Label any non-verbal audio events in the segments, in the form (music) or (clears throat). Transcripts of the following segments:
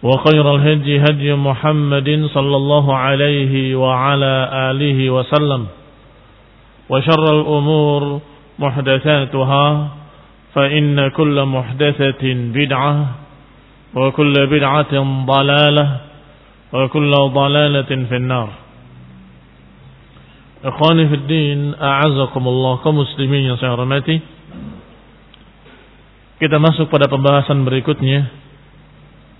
وخير الهدي هدي محمد صلى الله عليه وعلى آله وسلم. وشر الأمور محدثاتها فإن كل محدثة بدعة وكل بدعة ضلالة وكل ضلالة في النار. إخواني في الدين أعزكم الله كمسلمين saya hormati Kita masuk pada pembahasan berikutnya.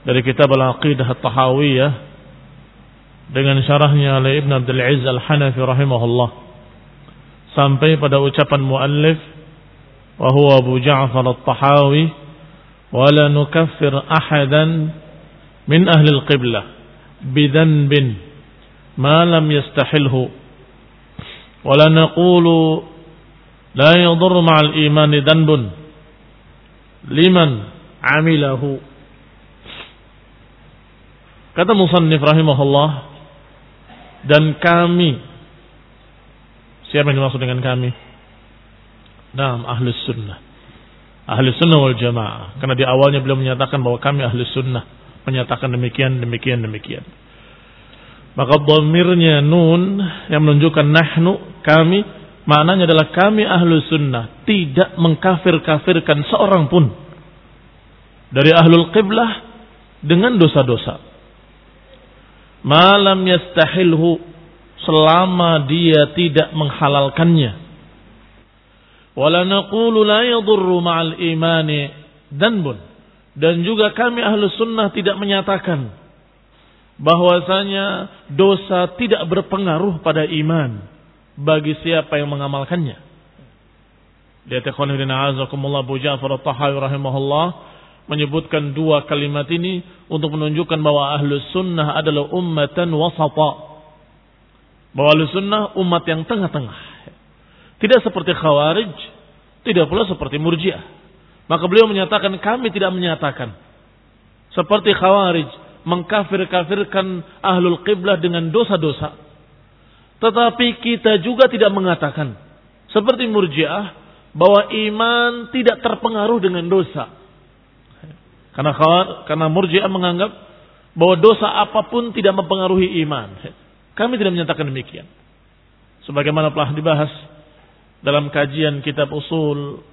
Dari kitab Al-Aqidah At-Tahawiyah dengan syarahnya oleh Ibn Abdul Aziz Al-Hanafi rahimahullah sampai pada ucapan muallif wa huwa Abu Ja'far At-Tahawi wa la nukaffir ahadan min ahli al-qiblah bidanbin ma lam yastahilhu wa la naqulu la yadur ma'al imani danbun liman amilahu Kata Musannif rahimahullah dan kami siapa yang dimaksud dengan kami? Naam ahli sunnah. Ahli sunnah wal jamaah. Karena di awalnya beliau menyatakan bahwa kami ahli sunnah. Menyatakan demikian, demikian, demikian. Maka domirnya nun yang menunjukkan nahnu, kami. Maknanya adalah kami ahli sunnah. Tidak mengkafir-kafirkan seorang pun. Dari ahlul qiblah dengan dosa-dosa malam yastahilhu selama dia tidak menghalalkannya wala naqulu la yadurru ma'al imani danbun dan juga kami ahlu sunnah tidak menyatakan bahwasanya dosa tidak berpengaruh pada iman bagi siapa yang mengamalkannya. Dia tekhonidina azakumullah Bu Ja'far at-Tahawi rahimahullah menyebutkan dua kalimat ini untuk menunjukkan bahwa ahlu sunnah adalah ummatan wasata. Bahwa ahlu sunnah umat yang tengah-tengah. Tidak seperti khawarij, tidak pula seperti murjiah. Maka beliau menyatakan kami tidak menyatakan. Seperti khawarij, mengkafir-kafirkan ahlul qiblah dengan dosa-dosa. Tetapi kita juga tidak mengatakan. Seperti murjiah, bahwa iman tidak terpengaruh dengan dosa. Karena khawar, karena murji'ah menganggap bahwa dosa apa pun tidak mempengaruhi iman. Kami tidak menyatakan demikian. Sebagaimana telah dibahas dalam kajian kitab usul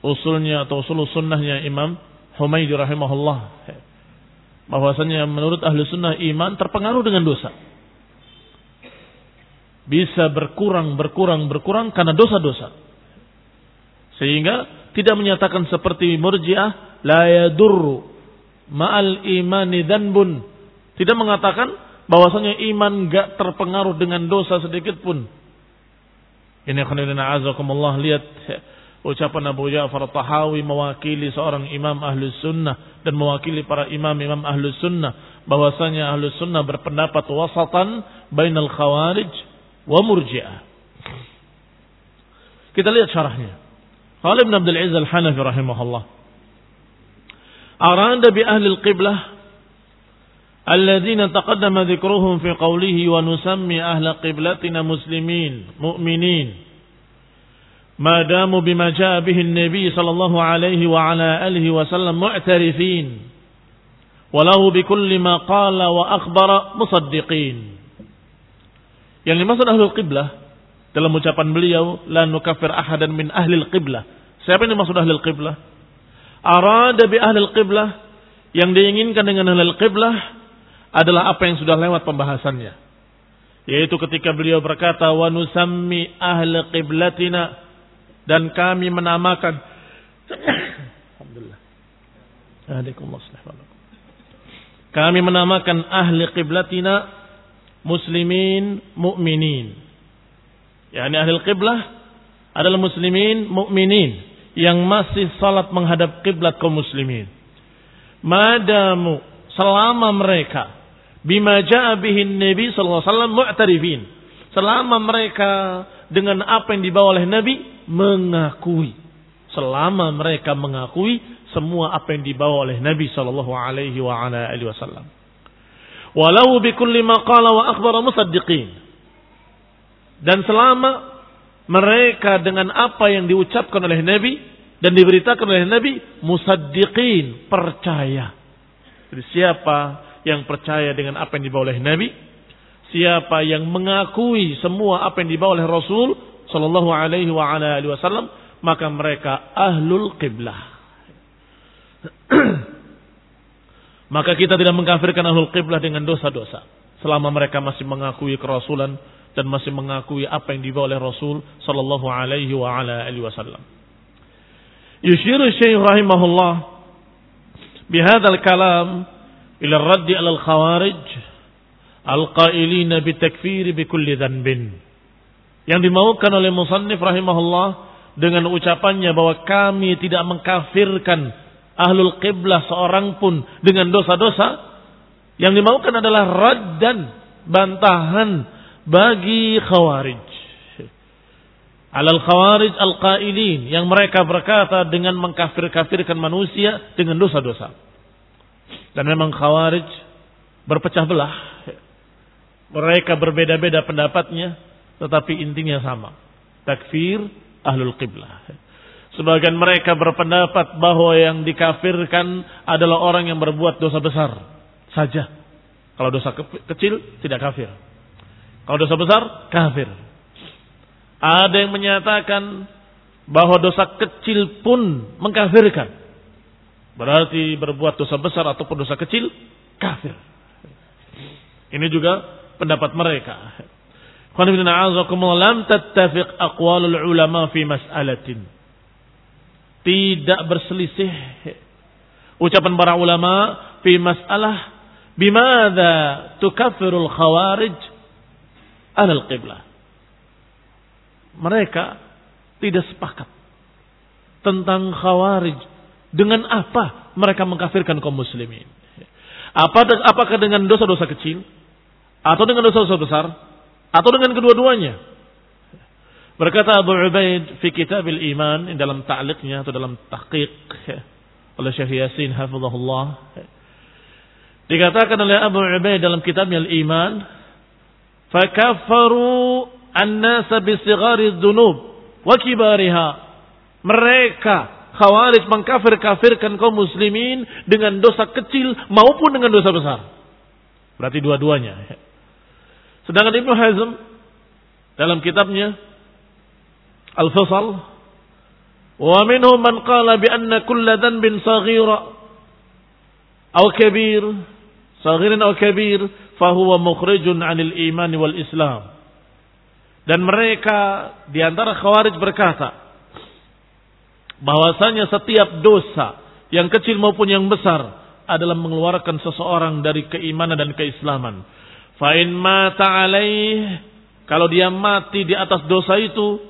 usulnya atau usul sunnahnya Imam Humaydi rahimahullah bahwasanya menurut ahli sunnah iman terpengaruh dengan dosa bisa berkurang berkurang berkurang karena dosa-dosa sehingga tidak menyatakan seperti murjiah la yadurru ma'al imani danbun. Tidak mengatakan bahwasanya iman gak terpengaruh dengan dosa sedikit pun. Ini khonilina azakumullah lihat ucapan Abu Ja'far Tahawi mewakili seorang imam ahlu sunnah dan mewakili para imam-imam ahlu sunnah bahwasanya ahlu sunnah berpendapat wasatan bainal khawarij wa murji'ah. Kita lihat syarahnya. Qala Ibn Abdul Aziz Al-Hanafi rahimahullah. Arada bi ahli al-qiblah الذين تقدم ذكرهم في قوله ونسمي أهل قبلتنا مسلمين مؤمنين ما داموا بما جاء به النبي صلى الله عليه وعلى آله وسلم معترفين وله بكل ما قال وأخبر مصدقين yang dimaksud ahlul qiblah dalam ucapan beliau la nukafir ahadan min ahlil qiblah siapa yang dimaksud ahlul qiblah arada bi ahlil qiblah yang diinginkan dengan ahlul qiblah adalah apa yang sudah lewat pembahasannya. Yaitu ketika beliau berkata, wa nusammi ahli qiblatina dan kami menamakan Alhamdulillah. Kami menamakan ahli qiblatina muslimin mu'minin. Yani ahli qiblah adalah muslimin mu'minin yang masih salat menghadap kiblat kaum muslimin. Madamu selama mereka bima jaa Nabi sallallahu alaihi wasallam mu'tarifin. Selama mereka dengan apa yang dibawa oleh Nabi mengakui. Selama mereka mengakui semua apa yang dibawa oleh Nabi sallallahu alaihi wa ala alihi wasallam. Walau bi kulli ma qala wa akhbara musaddiqin. Dan selama mereka dengan apa yang diucapkan oleh Nabi dan diberitakan oleh Nabi musaddiqin percaya. Jadi siapa yang percaya dengan apa yang dibawa oleh Nabi, siapa yang mengakui semua apa yang dibawa oleh Rasul sallallahu alaihi wa ala alihi wasallam, maka mereka ahlul qiblah. (clears throat) maka kita tidak mengkafirkan ahlul qiblah dengan dosa-dosa selama mereka masih mengakui kerasulan dan masih mengakui apa yang dibawa oleh Rasul sallallahu alaihi wa ala alihi wasallam. Yushiru Syekh rahimahullah bihadzal kalam ila raddi alal khawarij al-qailina bitakfiri bikulli dhanbin. Yang dimaukan oleh musannif rahimahullah dengan ucapannya bahwa kami tidak mengkafirkan ahlul qiblah seorang pun dengan dosa-dosa. Yang dimaukan adalah raddan, bantahan bagi khawarij. Alal khawarij al-qailin yang mereka berkata dengan mengkafir-kafirkan manusia dengan dosa-dosa. Dan memang khawarij berpecah belah. Mereka berbeda-beda pendapatnya, tetapi intinya sama. Takfir ahlul qiblah. Sebagian mereka berpendapat bahwa yang dikafirkan adalah orang yang berbuat dosa besar saja. Kalau dosa kecil tidak kafir. Kalau dosa besar kafir. Ada yang menyatakan bahwa dosa kecil pun mengkafirkan. Berarti berbuat dosa besar ataupun dosa kecil, kafir. Ini juga pendapat mereka. Ulama fi mas'alatin. Tidak berselisih ucapan para ulama fi mas'alah bimada tukaffirul khawarij alal qiblah. Mereka tidak sepakat tentang khawarij dengan apa mereka mengkafirkan kaum muslimin? Apa, apakah dengan dosa-dosa kecil? Atau dengan dosa-dosa besar? Atau dengan kedua-duanya? Berkata Abu Ubaid fi kitab iman dalam ta'liqnya atau dalam tahqiq oleh Syekh Yasin hafizahullah dikatakan oleh Abu Ubaid dalam kitabnya Al-Iman fakaffaru an-nasa bi sighari dzunub wa kibariha mereka Khawarij mengkafir-kafirkan kaum muslimin dengan dosa kecil maupun dengan dosa besar. Berarti dua-duanya. Sedangkan Ibnu Hazm dalam kitabnya Al-Fasal wa minhum man qala bi anna kulla dhanbin saghira aw kabir saghirin aw kabir fahuwa mukhrijun 'anil iman wal Islam. Dan mereka di antara Khawarij berkata, bahwasanya setiap dosa yang kecil maupun yang besar adalah mengeluarkan seseorang dari keimanan dan keislaman. Fa'in mata alaih kalau dia mati di atas dosa itu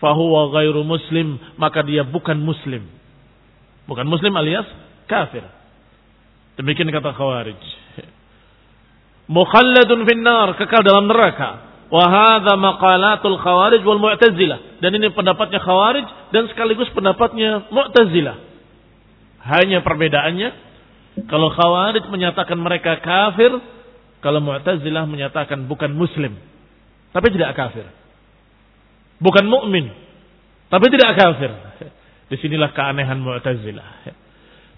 fahuwa ghairu muslim maka dia bukan muslim. Bukan muslim alias kafir. Demikian kata Khawarij. Mukhalladun finnar kekal dalam neraka. Wahada maqalatul khawarij wal mu'tazilah. Dan ini pendapatnya khawarij dan sekaligus pendapatnya mu'tazilah. Hanya perbedaannya Kalau Khawarij menyatakan mereka kafir, kalau Mu'tazilah menyatakan bukan muslim, tapi tidak kafir. Bukan mukmin, tapi tidak kafir. Di sinilah keanehan Mu'tazilah.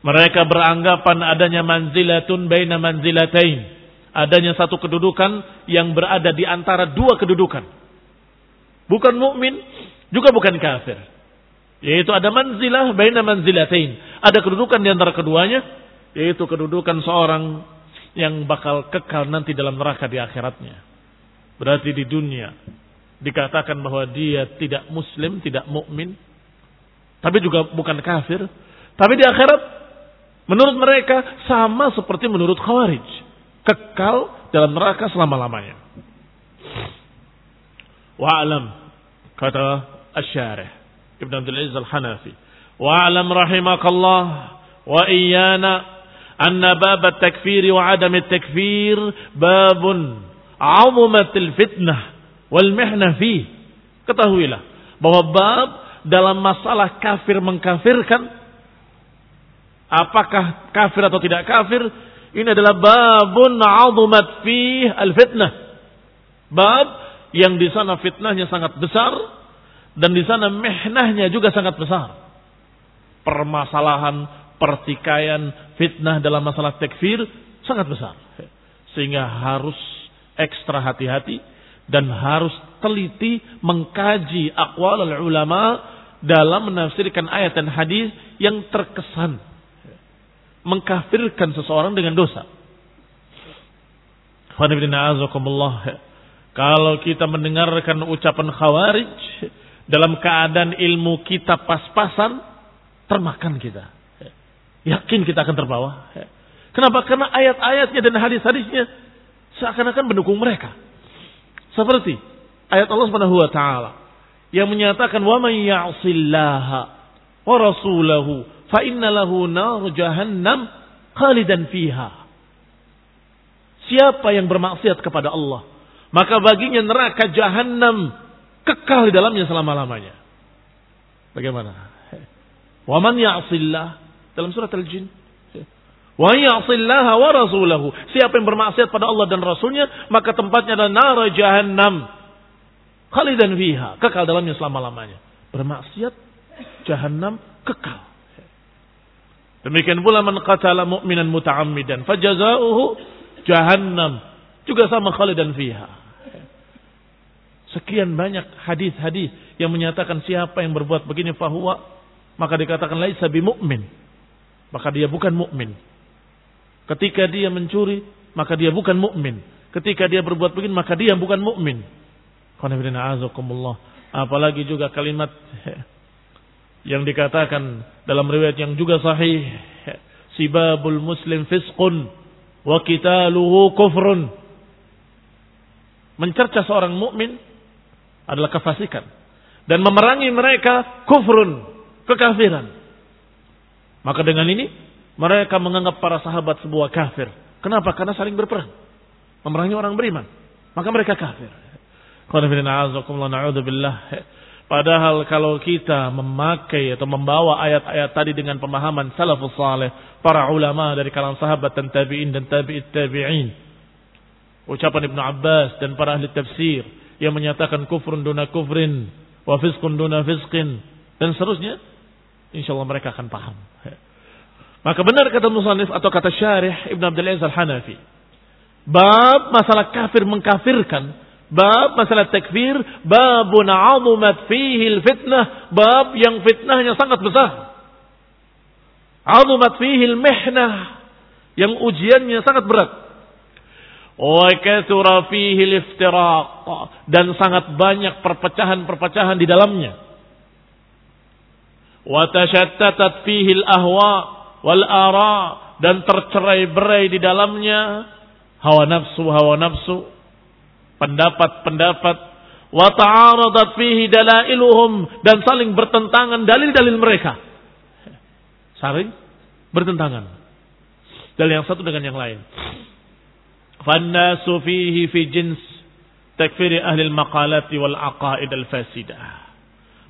Mereka beranggapan adanya manzilatun baina manzilatain. Adanya satu kedudukan yang berada di antara dua kedudukan. Bukan mukmin, juga bukan kafir. Yaitu ada manzilah baina manzilatain. Ada kedudukan di antara keduanya, yaitu kedudukan seorang yang bakal kekal nanti dalam neraka di akhiratnya. Berarti di dunia dikatakan bahwa dia tidak muslim, tidak mukmin, tapi juga bukan kafir. Tapi di akhirat Menurut mereka sama seperti menurut Khawarij. Kekal dalam neraka selama-lamanya. Wa'alam kata Asy-Syarih Ibn Abdul Aziz Al-Hanafi. Wa'alam rahimakallah wa iyana anna bab at-takfir wa adam at-takfir babun 'azumat al-fitnah wal mihna fi. Ketahuilah bahwa bab dalam masalah kafir mengkafirkan apakah kafir atau tidak kafir, ini adalah babun azumat fi al-fitnah. Bab yang di sana fitnahnya sangat besar dan di sana mihnahnya juga sangat besar. Permasalahan, pertikaian, fitnah dalam masalah takfir sangat besar. Sehingga harus ekstra hati-hati dan harus teliti mengkaji akwal ulama dalam menafsirkan ayat dan hadis yang terkesan mengkafirkan seseorang dengan dosa. Kalau kita mendengarkan ucapan khawarij dalam keadaan ilmu kita pas-pasan, termakan kita. Yakin kita akan terbawa. Kenapa? Karena ayat-ayatnya dan hadis-hadisnya seakan-akan mendukung mereka. Seperti ayat Allah Subhanahu wa taala yang menyatakan wa may ya'sillaha wa rasulahu fa inna lahu nar jahannam khalidan fiha. Siapa yang bermaksiat kepada Allah, maka baginya neraka jahanam kekal di dalamnya selama-lamanya. Bagaimana? Wa man ya'sillah dalam surat Al-Jin. Wa ya'sillah wa rasulahu. Siapa yang bermaksiat pada Allah dan Rasulnya, maka tempatnya adalah nar jahannam. Khalidan fiha. Kekal dalamnya selama-lamanya. Bermaksiat, jahanam, kekal. Demikian pula man qatala mu'minan muta'ammidan fajazauhu jahannam. Juga sama khalidan fiha. Sekian banyak hadis-hadis yang menyatakan siapa yang berbuat begini fahuwa maka dikatakan laisa bimumin. Maka dia bukan mukmin. Ketika dia mencuri, maka dia bukan mukmin. Ketika dia berbuat begini, maka dia bukan mukmin. Apalagi juga kalimat (laughs) yang dikatakan dalam riwayat yang juga sahih sibabul muslim fisqun wa qitaluhu kufrun. Mencerca seorang mukmin adalah kefasikan dan memerangi mereka kufrun kekafiran. Maka dengan ini mereka menganggap para sahabat sebuah kafir. Kenapa? Karena saling berperang memerangi orang beriman. Maka mereka kafir. Qul Padahal kalau kita memakai atau membawa ayat-ayat tadi dengan pemahaman salafus saleh, para ulama dari kalangan sahabat dan tabi'in dan tabi'it tabi'in. Ucapan Ibnu Abbas dan para ahli tafsir yang menyatakan kufrun duna kufrin, wa fisqun duna fisqin dan seterusnya, insyaallah mereka akan paham. Maka benar kata musannif atau kata syarih Ibnu Abdul Aziz Al-Hanafi. Bab masalah kafir mengkafirkan Bab masalah takfir, babun azumat fihi fitnah, bab yang fitnahnya sangat besar. Azumat fihi mihnah, yang ujiannya sangat berat. Wa kathura fihi iftiraq dan sangat banyak perpecahan-perpecahan di dalamnya. Wa tashattatat fihi al-ahwa wal ara dan tercerai-berai di dalamnya hawa nafsu hawa nafsu pendapat-pendapat wa ta'aradat fihi dalailuhum dan saling bertentangan dalil-dalil mereka. Saling bertentangan. Dalil yang satu dengan yang lain. Fannasu fihi fi jins takfiri ahli al-maqalati wal aqaid al-fasidah.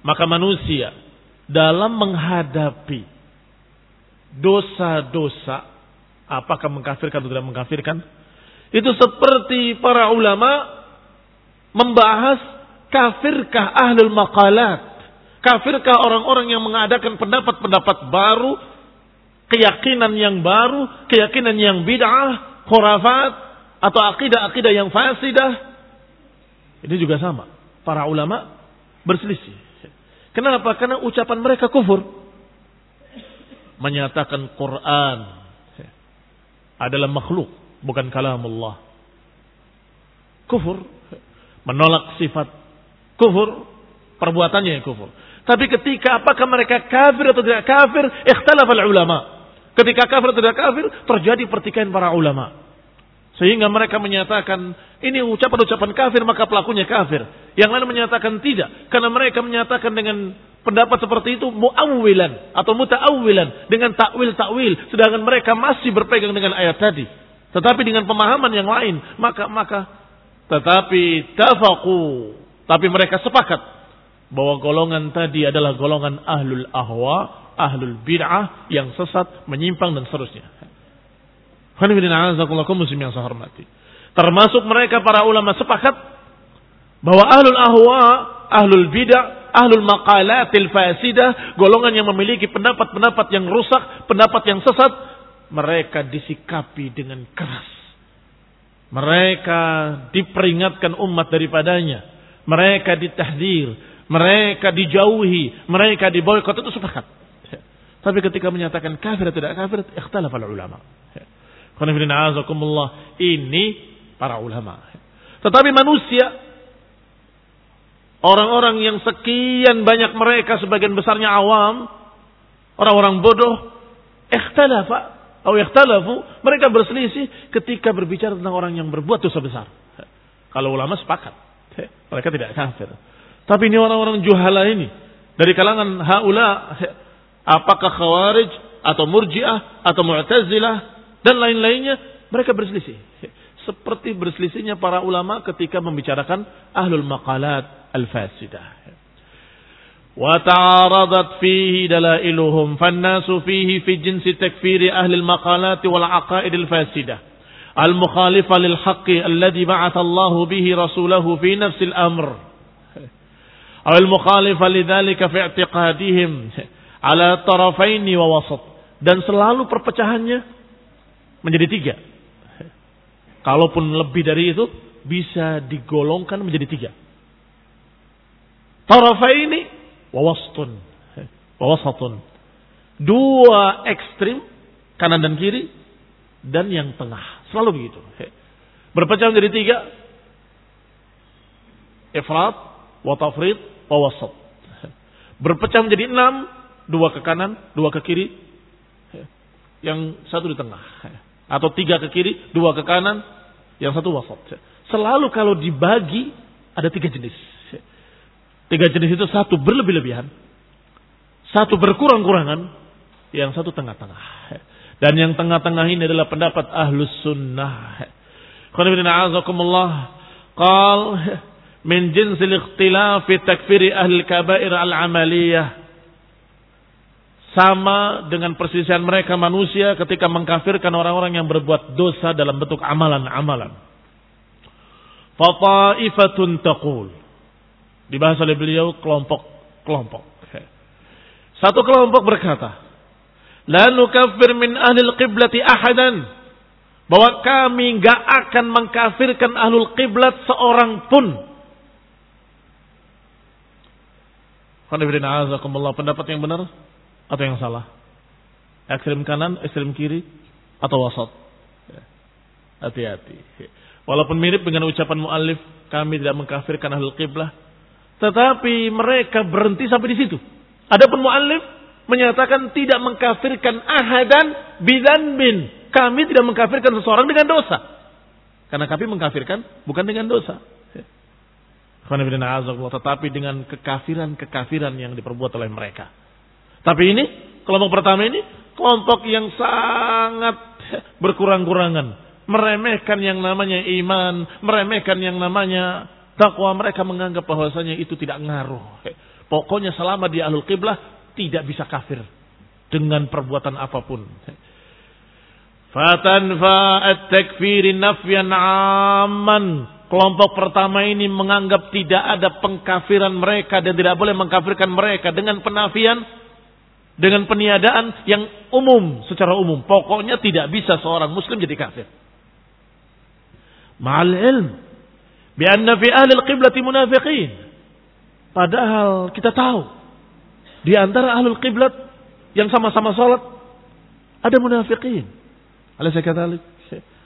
Maka manusia dalam menghadapi dosa-dosa Apakah mengkafirkan atau tidak mengkafirkan? Itu seperti para ulama membahas kafirkah ahlul maqalat. Kafirkah orang-orang yang mengadakan pendapat-pendapat baru, keyakinan yang baru, keyakinan yang bid'ah, khurafat, atau akidah-akidah yang fasidah. Ini juga sama. Para ulama berselisih. Kenapa? Karena ucapan mereka kufur. Menyatakan Quran adalah makhluk, bukan kalam Allah. Kufur. Menolak sifat. Kufur. Perbuatannya yang kufur. Tapi ketika apakah mereka kafir atau tidak kafir, ikhtalaf ulama. Ketika kafir atau tidak kafir, terjadi pertikaian para ulama. Sehingga mereka menyatakan ini ucapan-ucapan kafir maka pelakunya kafir. Yang lain menyatakan tidak. Karena mereka menyatakan dengan pendapat seperti itu muawwilan atau mutaawwilan dengan takwil-takwil. Sedangkan mereka masih berpegang dengan ayat tadi. Tetapi dengan pemahaman yang lain. Maka maka tetapi tafaku. Tapi mereka sepakat bahwa golongan tadi adalah golongan ahlul ahwa, ahlul bid'ah yang sesat, menyimpang dan seterusnya. muslim yang saya hormati. Termasuk mereka para ulama sepakat bahwa ahlul ahwa, ahlul bid'ah, ahlul maqalatil fasidah, golongan yang memiliki pendapat-pendapat yang rusak, pendapat yang sesat, mereka disikapi dengan keras. Mereka diperingatkan umat daripadanya. Mereka ditahdir mereka dijauhi, mereka diboykot itu sepakat. Tapi ketika menyatakan kafir atau tidak kafir, ikhtalaf ulama. Ini para ulama. Tetapi manusia, orang-orang yang sekian banyak mereka, sebagian besarnya awam, orang-orang bodoh, ikhtalafa, atau ikhtalafu, mereka berselisih ketika berbicara tentang orang yang berbuat dosa besar. Kalau ulama sepakat, mereka tidak kafir. Tapi ini orang-orang juhala ini. Dari kalangan haula. Apakah khawarij atau murjiah atau mu'tazilah dan lain-lainnya. Mereka berselisih. Seperti berselisihnya para ulama ketika membicarakan ahlul maqalat al-fasidah. وتعارضت فيه دلائلهم فالناس فيه في جنس تكفير أهل المقالات والعقائد الفاسدة المخالفة للحق الذي بعث الله به رسوله في نفس الأمر awal mukhalifah lidzalika fi i'tiqadihim ala tarafaini wa wasat dan selalu perpecahannya menjadi tiga. Kalaupun lebih dari itu bisa digolongkan menjadi tiga. Tarafaini wa wasatun. Wa wasatun. Dua ekstrim kanan dan kiri dan yang tengah. Selalu begitu. Berpecah menjadi tiga. Ifrat wa tafrid wawasat. Berpecah menjadi enam, dua ke kanan, dua ke kiri, yang satu di tengah. Atau tiga ke kiri, dua ke kanan, yang satu wasat. Selalu kalau dibagi ada tiga jenis. Tiga jenis itu satu berlebih-lebihan, satu berkurang-kurangan, yang satu tengah-tengah. Dan yang tengah-tengah ini adalah pendapat ahlus sunnah. Qal min jinsil ikhtilaf fi takfiri ahli kabair al-amaliyah sama dengan perselisihan mereka manusia ketika mengkafirkan orang-orang yang berbuat dosa dalam bentuk amalan-amalan. Fataifatun taqul. Dibahas oleh beliau kelompok-kelompok. Satu kelompok berkata, La nukaffir min ahli qiblati ahadan. Bahwa kami gak akan mengkafirkan ahlul qiblat seorang pun Pendapat yang benar atau yang salah? Ekstrem kanan, ekstrem kiri, atau wasat? Hati-hati. Walaupun mirip dengan ucapan mu'alif, kami tidak mengkafirkan ahlul qiblah. Tetapi mereka berhenti sampai di situ. Adapun mu'alif menyatakan tidak mengkafirkan ahadan bidan bin. Kami tidak mengkafirkan seseorang dengan dosa. Karena kami mengkafirkan bukan dengan dosa. Tetapi dengan kekafiran-kekafiran yang diperbuat oleh mereka. Tapi ini, kelompok pertama ini, kelompok yang sangat berkurang-kurangan. Meremehkan yang namanya iman, meremehkan yang namanya takwa. Mereka menganggap bahwasanya itu tidak ngaruh. Pokoknya selama di alul qiblah, tidak bisa kafir. Dengan perbuatan apa pun. Fatanfa at-takfiri nafyan amman. Kelompok pertama ini menganggap tidak ada pengkafiran mereka dan tidak boleh mengkafirkan mereka dengan penafian dengan peniadaan yang umum secara umum. Pokoknya tidak bisa seorang muslim jadi kafir. Ma'al ilm bi anna fi ahli al-qiblati munafiqin. Padahal kita tahu di antara ahli qiblat yang sama-sama salat ada munafiqin. Alaysa kadzalik?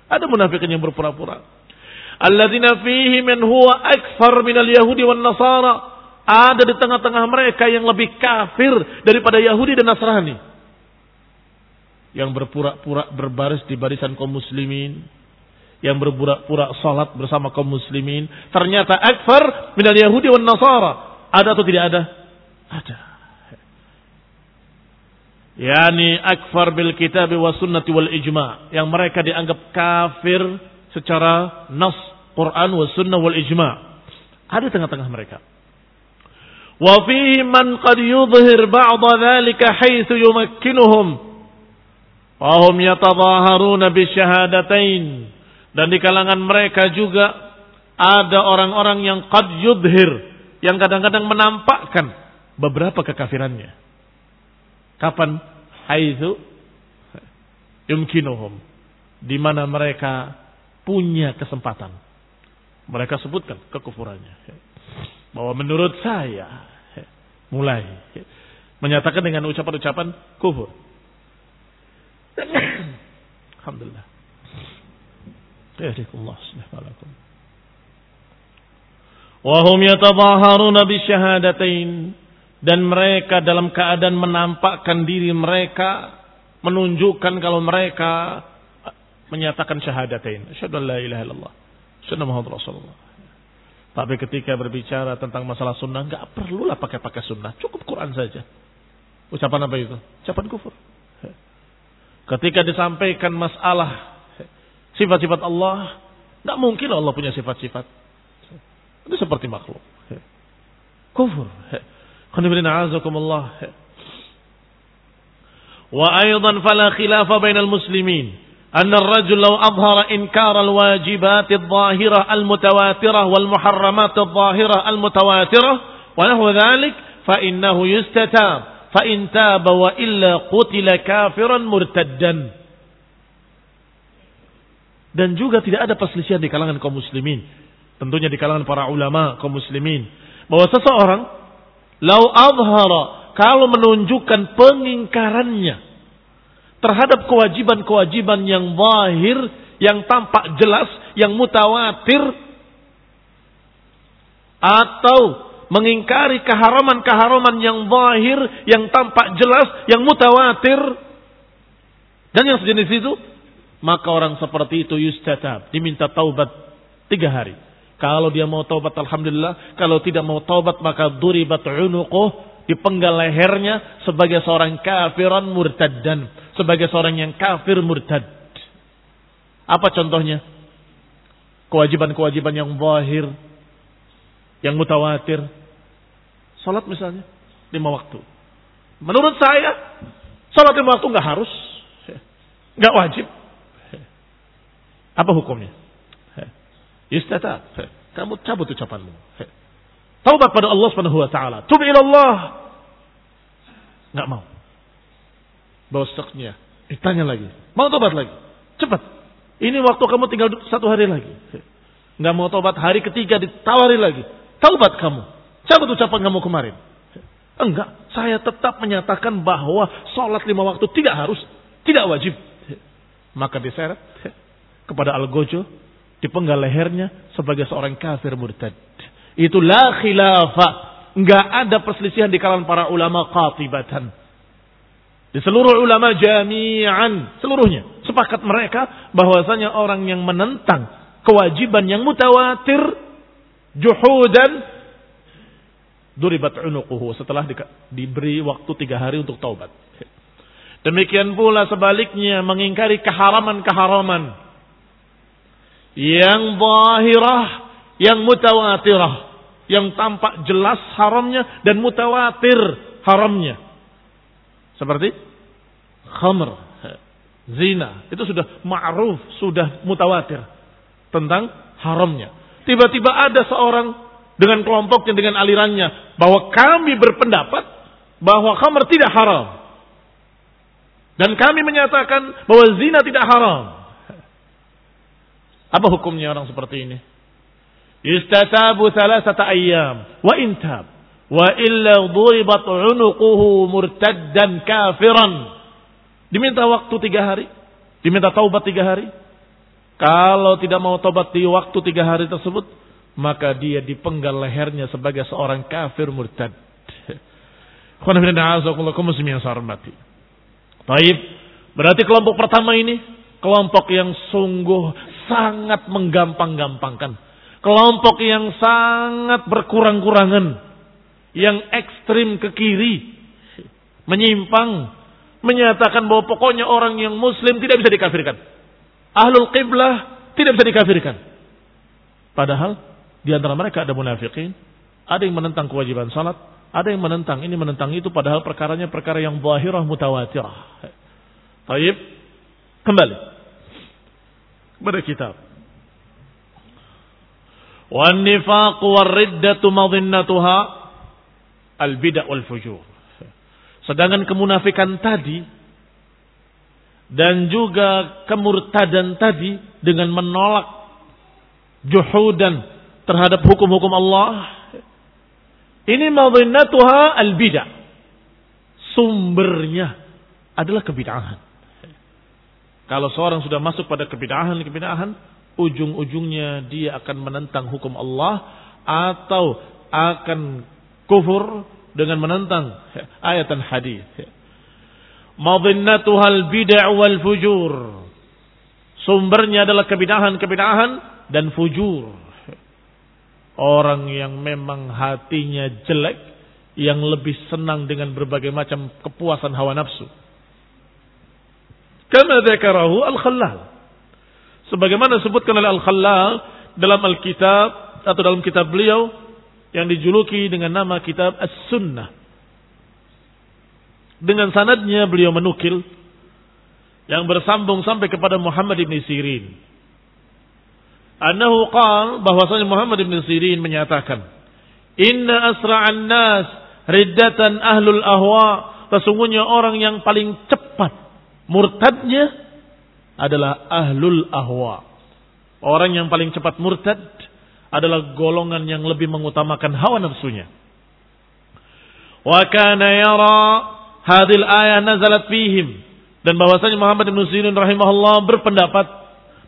Ada munafikin yang berpura-pura. Alladzina fihi man huwa akfar minal yahudi wan nasara. Ada di tengah-tengah mereka yang lebih kafir daripada Yahudi dan Nasrani. Yang berpura-pura berbaris di barisan kaum muslimin. Yang berpura-pura salat bersama kaum muslimin. Ternyata akfar minal Yahudi wan Nasara. Ada atau tidak ada? Ada yakni akfar bil kitab wa sunnati wal ijma yang mereka dianggap kafir secara nas Quran wa sunnah wal ijma ada tengah-tengah mereka wa fihi man qad yudhhir ba'd dhalika haythu yumakkinuhum wa hum yatadhaharuna bi syahadatain dan di kalangan mereka juga ada orang-orang yang qad yudhhir yang kadang-kadang menampakkan beberapa kekafirannya Kapan? Haitsu yumkinuhum. Di mana mereka punya kesempatan. Mereka sebutkan kekufurannya. Bahwa menurut saya mulai menyatakan dengan ucapan-ucapan kufur. (coughs) Alhamdulillah. Yahdikumullah subhanahu wa hum yatadhaharuna bisyahadatain. Dan mereka dalam keadaan menampakkan diri mereka menunjukkan kalau mereka menyatakan syahadatain. Asyhadu la ilaha illallah. Asyhadu muhammad rasulullah. Tapi ketika berbicara tentang masalah sunnah nggak perlulah pakai-pakai sunnah. Cukup Quran saja. Ucapan apa itu? Ucapan kufur. Ketika disampaikan masalah sifat-sifat Allah nggak mungkin Allah punya sifat-sifat itu seperti makhluk kufur خنبرنا عزكم الله وأيضا فلا خلاف بين المسلمين أن الرجل لو أظهر إنكار الواجبات الظاهرة المتواترة والمحرمات الظاهرة المتواترة ونحو ذلك فإنه يستتاب فإن تاب وإلا قتل كافرا مرتدا dan juga tidak ada perselisihan di kalangan kaum muslimin. Tentunya di kalangan para ulama kaum muslimin. Bahwa seseorang Lau adhara kalau menunjukkan pengingkarannya terhadap kewajiban-kewajiban yang zahir, yang tampak jelas, yang mutawatir atau mengingkari keharaman-keharaman yang zahir, yang tampak jelas, yang mutawatir dan yang sejenis itu, maka orang seperti itu yustatab, diminta taubat tiga hari. Kalau dia mau taubat alhamdulillah, kalau tidak mau taubat maka duribat unuquh, dipenggal lehernya sebagai seorang kafiran murtaddan, sebagai seorang yang kafir murtad. Apa contohnya? Kewajiban-kewajiban yang zahir, yang mutawatir. Salat misalnya, lima waktu. Menurut saya, salat lima waktu nggak harus, nggak wajib. Apa hukumnya? Istata. Kamu cabut ucapanmu. Taubat pada Allah Subhanahu wa taala. Tub ila Allah. Enggak mau. Bosoknya ditanya lagi. Mau tobat lagi? Cepat. Ini waktu kamu tinggal satu hari lagi. Enggak mau tobat hari ketiga ditawari lagi. Taubat kamu. Cabut ucapan kamu kemarin. Enggak. Saya tetap menyatakan bahwa sholat lima waktu tidak harus. Tidak wajib. Maka diseret kepada Al-Gojo dipenggal lehernya sebagai seorang kafir murtad. Itu la khilafah. Enggak ada perselisihan di kalangan para ulama qatibatan. Di seluruh ulama jami'an, seluruhnya sepakat mereka bahwasanya orang yang menentang kewajiban yang mutawatir juhudan duribat unuquhu setelah di, diberi waktu tiga hari untuk taubat. Demikian pula sebaliknya mengingkari keharaman-keharaman yang zahirah, yang mutawatirah, yang tampak jelas haramnya dan mutawatir haramnya. Seperti khamr, Zina. Itu sudah ma'ruf, sudah mutawatir. Tentang haramnya. Tiba-tiba ada seorang dengan kelompoknya, dengan alirannya. Bahwa kami berpendapat bahwa khamr tidak haram. Dan kami menyatakan bahwa zina tidak haram. Apa hukumnya orang seperti ini? Istatabu thalathata ayyam wa intab wa illa duribat unuquhu murtaddan kafiran Diminta waktu tiga hari. Diminta taubat tiga hari. Kalau tidak mau taubat di waktu tiga hari tersebut, maka dia dipenggal lehernya sebagai seorang kafir murtad. (laughs) Taib. Berarti kelompok pertama ini kelompok yang sungguh sangat menggampang-gampangkan. Kelompok yang sangat berkurang-kurangan. Yang ekstrim ke kiri. Menyimpang menyatakan bahwa pokoknya orang yang muslim tidak bisa dikafirkan. Ahlul qiblah tidak bisa dikafirkan. Padahal di antara mereka ada munafikin, ada yang menentang kewajiban salat, ada yang menentang ini menentang itu padahal perkaranya perkara yang zahirah mutawatirah. Baik. Kembali kepada kitab. Wan nifaq war riddatu madhinnatuha al bid'ah wal fujur. Sedangkan kemunafikan tadi dan juga kemurtadan tadi dengan menolak juhudan terhadap hukum-hukum Allah ini madhinnatuha al-bid'ah sumbernya adalah kebid'ahan kalau seorang sudah masuk pada kebid'ahan-kebid'ahan ujung-ujungnya dia akan menentang hukum Allah atau akan kufur dengan menentang ayat dan hadis. Madhinnatuhal bid'ah wal fujur. Sumbernya adalah kebidahan-kebidahan dan fujur. Orang yang memang hatinya jelek, yang lebih senang dengan berbagai macam kepuasan hawa nafsu. Kama dzakarahu Al-Khallal. Sebagaimana disebutkan oleh Al-Khallal dalam Al-Kitab atau dalam kitab beliau yang dijuluki dengan nama kitab As-Sunnah. Dengan sanadnya beliau menukil yang bersambung sampai kepada Muhammad ibn Sirin. Anahu qal bahwasanya Muhammad ibn Sirin menyatakan, "Inna asra'an nas riddatan ahlul ahwa." Sesungguhnya orang yang paling cepat murtadnya adalah ahlul ahwa. Orang yang paling cepat murtad adalah golongan yang lebih mengutamakan hawa nafsunya. Wa kana yara hadil ayah nazalat fihim dan bahwasanya Muhammad bin Sirin rahimahullah berpendapat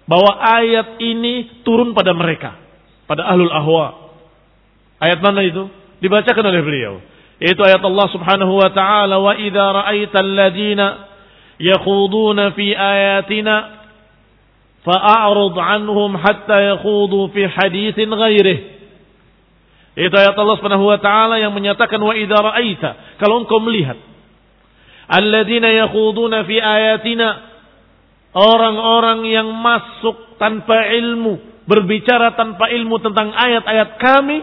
bahwa ayat ini turun pada mereka, pada ahlul ahwa. Ayat mana itu? Dibacakan oleh beliau. Yaitu ayat Allah Subhanahu wa taala wa idza ra'aital ladina yakhuduna fi ayatina fa'arud anhum hatta yakhudu fi hadithin ghairih. Itu ayat Allah Subhanahu wa taala yang menyatakan wa idza ra'aita kalau engkau melihat alladzina yakhuduna fi ayatina orang-orang yang masuk tanpa ilmu, berbicara tanpa ilmu tentang ayat-ayat kami,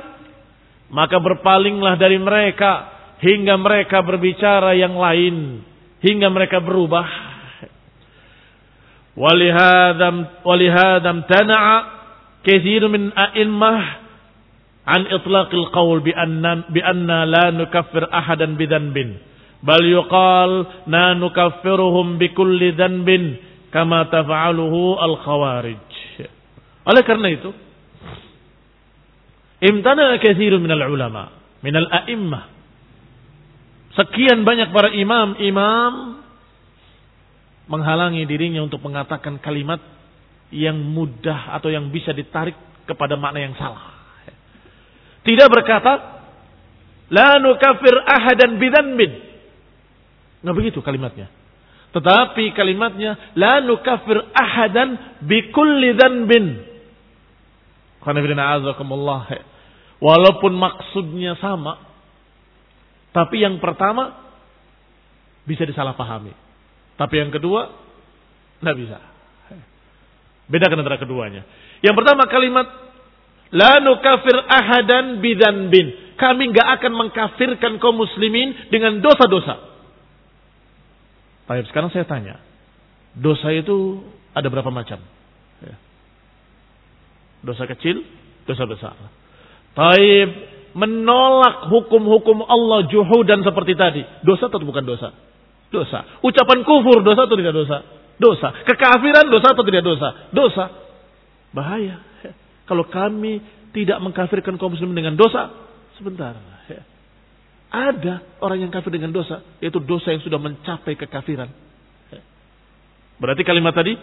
maka berpalinglah dari mereka hingga mereka berbicara yang lain, hingga mereka berubah. Walihadam walihadam tana'a katsirun min a'immah an itlaqil qaul bi anna bi anna la nukaffir ahadan bi dhanbin bal yuqal na nukaffiruhum bi kulli dhanbin kama taf'aluhu al khawarij. Oleh karena itu imtana katsirun min al ulama min al a'immah sekian banyak para imam imam menghalangi dirinya untuk mengatakan kalimat yang mudah atau yang bisa ditarik kepada makna yang salah. Tidak berkata, La nukafir ahadan bidanbin. Nggak begitu kalimatnya. Tetapi kalimatnya, La nukafir ahadan bikulli dhanbin. Walaupun maksudnya sama. Tapi yang pertama, bisa disalahpahami. Tapi yang kedua, tidak bisa. Bedakan antara keduanya. Yang pertama kalimat, La nukafir ahadan bin. Kami nggak akan mengkafirkan kaum muslimin dengan dosa-dosa. Baik, sekarang saya tanya. Dosa itu ada berapa macam? Ya. Dosa kecil, dosa besar. Taib menolak hukum-hukum Allah juhudan seperti tadi. Dosa atau bukan dosa? Dosa. Ucapan kufur dosa atau tidak dosa? Dosa. Kekafiran dosa atau tidak dosa? Dosa. Bahaya. Ya. Kalau kami tidak mengkafirkan kaum muslimin dengan dosa, sebentar. Ada orang yang kafir dengan dosa, yaitu dosa yang sudah mencapai kekafiran. Berarti kalimat tadi